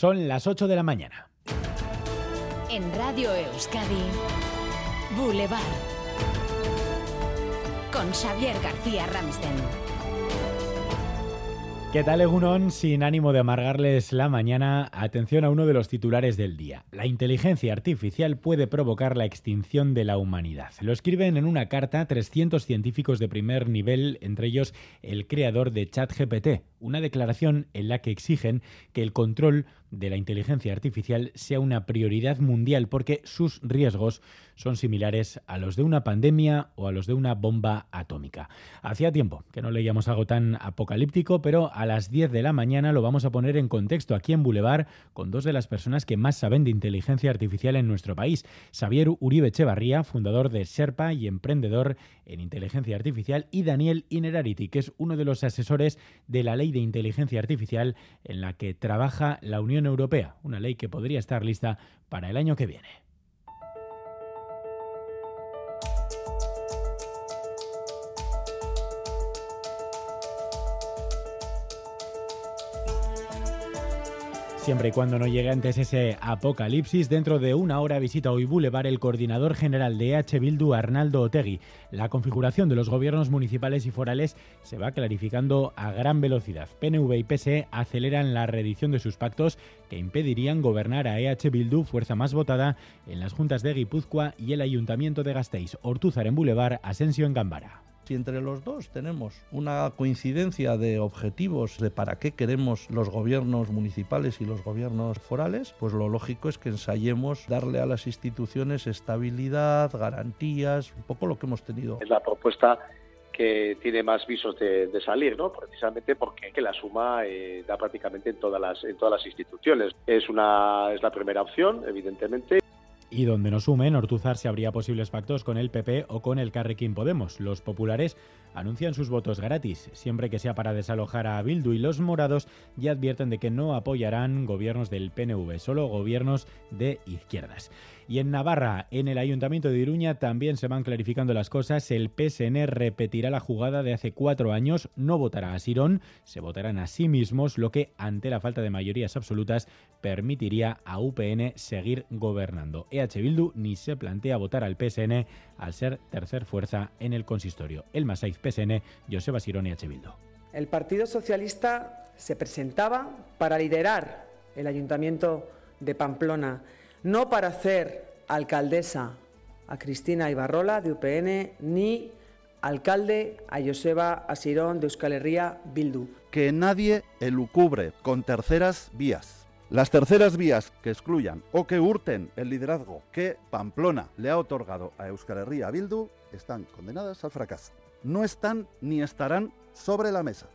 Son las 8 de la mañana. En Radio Euskadi, Boulevard. Con Xavier García Ramsten. ¿Qué tal, Egunon? Sin ánimo de amargarles la mañana, atención a uno de los titulares del día. La inteligencia artificial puede provocar la extinción de la humanidad. Lo escriben en una carta 300 científicos de primer nivel, entre ellos el creador de ChatGPT, una declaración en la que exigen que el control de la inteligencia artificial sea una prioridad mundial porque sus riesgos son similares a los de una pandemia o a los de una bomba atómica. Hacía tiempo que no leíamos algo tan apocalíptico, pero a las 10 de la mañana lo vamos a poner en contexto aquí en Boulevard con dos de las personas que más saben de inteligencia artificial en nuestro país. Xavier Uribe Echevarría, fundador de Sherpa y emprendedor en inteligencia artificial, y Daniel Inerarity, que es uno de los asesores de la ley de inteligencia artificial en la que trabaja la Unión Europea, una ley que podría estar lista para el año que viene. Siempre y cuando no llegue antes ese apocalipsis, dentro de una hora visita hoy Boulevard el coordinador general de EH Bildu, Arnaldo Otegui. La configuración de los gobiernos municipales y forales se va clarificando a gran velocidad. PNV y PSE aceleran la reedición de sus pactos que impedirían gobernar a EH Bildu, fuerza más votada, en las juntas de Guipúzcoa y el Ayuntamiento de Gasteiz. Ortúzar en Boulevard, Asensio en Gambara si entre los dos tenemos una coincidencia de objetivos de para qué queremos los gobiernos municipales y los gobiernos forales, pues lo lógico es que ensayemos darle a las instituciones estabilidad, garantías, un poco lo que hemos tenido. Es la propuesta que tiene más visos de, salir, ¿no? Precisamente porque la suma eh, da prácticamente en todas las en todas las instituciones. Es una es la primera opción, evidentemente y donde no sumen, Ortuzar se habría posibles pactos con el PP o con el Carrequín Podemos. Los populares anuncian sus votos gratis, siempre que sea para desalojar a Bildu y los morados ya advierten de que no apoyarán gobiernos del PNV, solo gobiernos de izquierdas. Y en Navarra, en el Ayuntamiento de Iruña, también se van clarificando las cosas. El PSN repetirá la jugada de hace cuatro años, no votará a Sirón, se votarán a sí mismos, lo que, ante la falta de mayorías absolutas, permitiría a UPN seguir gobernando. EH Bildu ni se plantea votar al PSN al ser tercer fuerza en el consistorio. El Masaiz PSN, Joseba Sirón EH Bildu. El Partido Socialista se presentaba para liderar el Ayuntamiento de Pamplona no para hacer alcaldesa a Cristina Ibarrola de UPN ni alcalde a Joseba Asirón de Euskal Herria Bildu. Que nadie elucubre con terceras vías. Las terceras vías que excluyan o que hurten el liderazgo que Pamplona le ha otorgado a Euskal Herria Bildu están condenadas al fracaso. No están ni estarán sobre la mesa.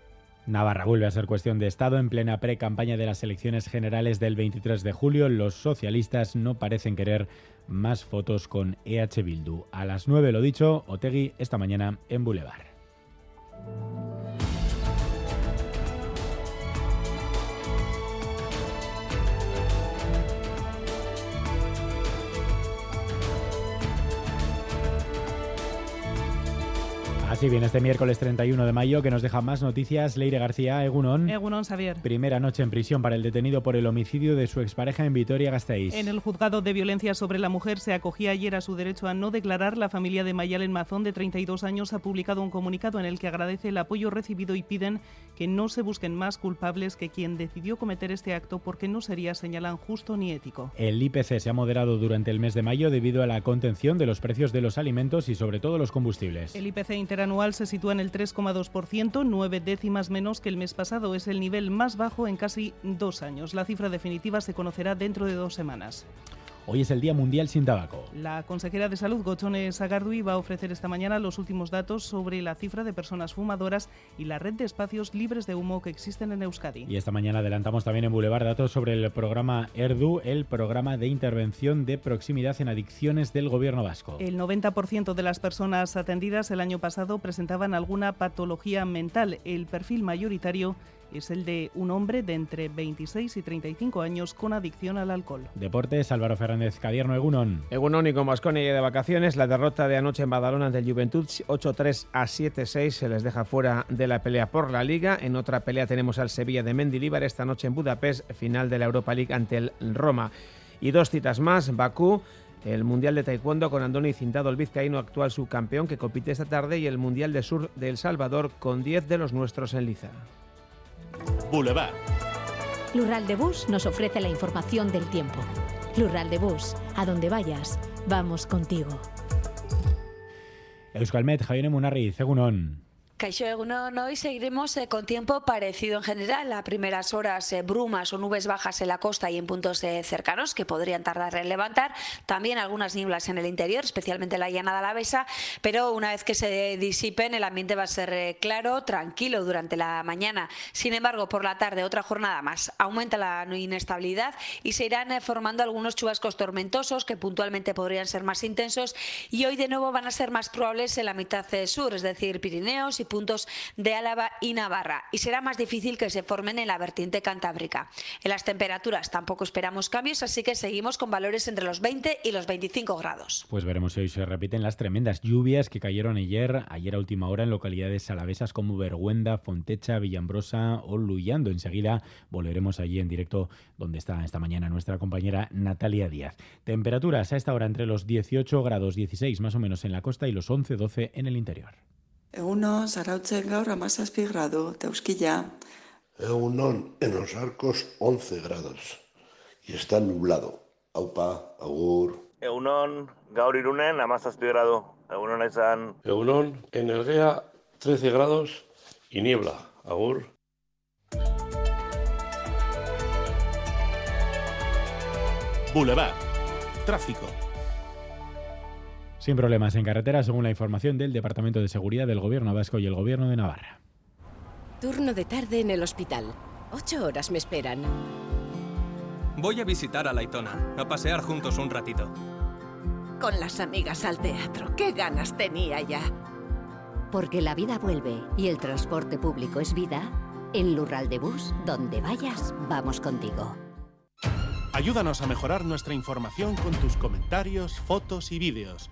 Navarra vuelve a ser cuestión de Estado en plena pre-campaña de las elecciones generales del 23 de julio. Los socialistas no parecen querer más fotos con EH Bildu. A las 9, lo dicho, Otegui esta mañana en Boulevard. Así bien, este miércoles 31 de mayo que nos deja más noticias. Leire García, Egunon. Egunon, Xavier. Primera noche en prisión para el detenido por el homicidio de su expareja en Vitoria-Gasteiz. En el juzgado de violencia sobre la mujer se acogía ayer a su derecho a no declarar. La familia de Mayalen Mazón, de 32 años, ha publicado un comunicado en el que agradece el apoyo recibido y piden que no se busquen más culpables que quien decidió cometer este acto porque no sería, señalan, justo ni ético. El IPC se ha moderado durante el mes de mayo debido a la contención de los precios de los alimentos y sobre todo los combustibles. El IPC anual se sitúa en el 3,2%, nueve décimas menos que el mes pasado. Es el nivel más bajo en casi dos años. La cifra definitiva se conocerá dentro de dos semanas. Hoy es el Día Mundial sin Tabaco. La consejera de Salud, Gochone Sagardui, va a ofrecer esta mañana los últimos datos sobre la cifra de personas fumadoras y la red de espacios libres de humo que existen en Euskadi. Y esta mañana adelantamos también en Boulevard datos sobre el programa ERDU, el programa de intervención de proximidad en adicciones del Gobierno vasco. El 90% de las personas atendidas el año pasado presentaban alguna patología mental. El perfil mayoritario es el de un hombre de entre 26 y 35 años con adicción al alcohol. Deportes, Álvaro Fernández Cadierno, Egunon. Egunon y con Vasconia de vacaciones, la derrota de anoche en Badalona del Juventud 8-3 a 7-6 se les deja fuera de la pelea por la Liga. En otra pelea tenemos al Sevilla de Mendilibar esta noche en Budapest, final de la Europa League ante el Roma. Y dos citas más, Bakú el Mundial de Taekwondo con Andoni Cintado, el vizcaíno actual subcampeón que compite esta tarde y el Mundial de Sur de El Salvador con 10 de los nuestros en liza. Boulevard. Lural de Bus nos ofrece la información del tiempo. Lural de Bus, a donde vayas, vamos contigo. Euskalmet, Javier Munarri, Cegunón. Caixo hoy seguiremos eh, con tiempo parecido en general. A primeras horas, eh, brumas o nubes bajas en la costa y en puntos eh, cercanos que podrían tardar en levantar. También algunas nieblas en el interior, especialmente en la llanada alavesa. Pero una vez que se disipen, el ambiente va a ser claro, tranquilo durante la mañana. Sin embargo, por la tarde, otra jornada más. Aumenta la inestabilidad y se irán formando algunos chubascos tormentosos que puntualmente podrían ser más intensos. Y hoy de nuevo van a ser más probables en la mitad sur, es decir, Pirineos y puntos de Álava y Navarra y será más difícil que se formen en la vertiente cantábrica. En las temperaturas tampoco esperamos cambios, así que seguimos con valores entre los 20 y los 25 grados. Pues veremos si hoy se repiten las tremendas lluvias que cayeron ayer, ayer a última hora en localidades alavesas como Vergüenda, Fontecha, Villambrosa o Luyando. Enseguida volveremos allí en directo donde está esta mañana nuestra compañera Natalia Díaz. Temperaturas a esta hora entre los 18 grados 16 más o menos en la costa y los 11-12 en el interior. Egunon, zarautzen gaur amazazpi grado, teuskilla. Egunon, en los arcos 11 grados. Y está nublado. Aupa, agur. Egunon, gaur irunen amazazpi grado. Egunon aizan. Egunon, en el GEA 13 grados y niebla. Agur. Boulevard. Tráfico. Sin problemas en carretera, según la información del Departamento de Seguridad del Gobierno Vasco y el Gobierno de Navarra. Turno de tarde en el hospital. Ocho horas me esperan. Voy a visitar a Laitona, a pasear juntos un ratito. Con las amigas al teatro, qué ganas tenía ya. Porque la vida vuelve y el transporte público es vida, en Lural de Bus, donde vayas, vamos contigo. Ayúdanos a mejorar nuestra información con tus comentarios, fotos y vídeos